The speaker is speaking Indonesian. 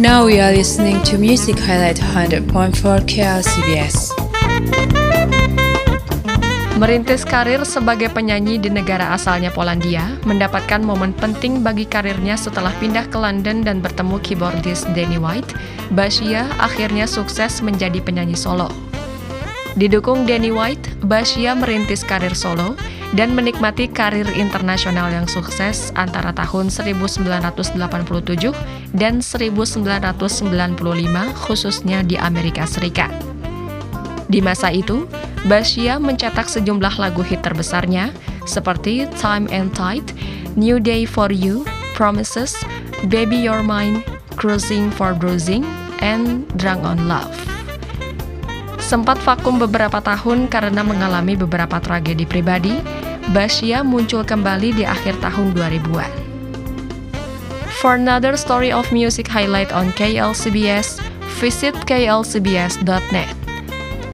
Now we are listening to Music Highlight 100.4 KLCBS. Merintis karir sebagai penyanyi di negara asalnya Polandia, mendapatkan momen penting bagi karirnya setelah pindah ke London dan bertemu keyboardist Danny White, Basia akhirnya sukses menjadi penyanyi solo. Didukung Danny White, Basia merintis karir solo dan menikmati karir internasional yang sukses antara tahun 1987 dan 1995 khususnya di Amerika Serikat. Di masa itu, Basia mencetak sejumlah lagu hit terbesarnya seperti Time and Tide, New Day for You, Promises, Baby You're Mine, Cruising for Bruising, and Drunk on Love. Sempat vakum beberapa tahun karena mengalami beberapa tragedi pribadi, Basia muncul kembali di akhir tahun 2000-an. For another story of music highlight on KLCBS, visit klcbs.net.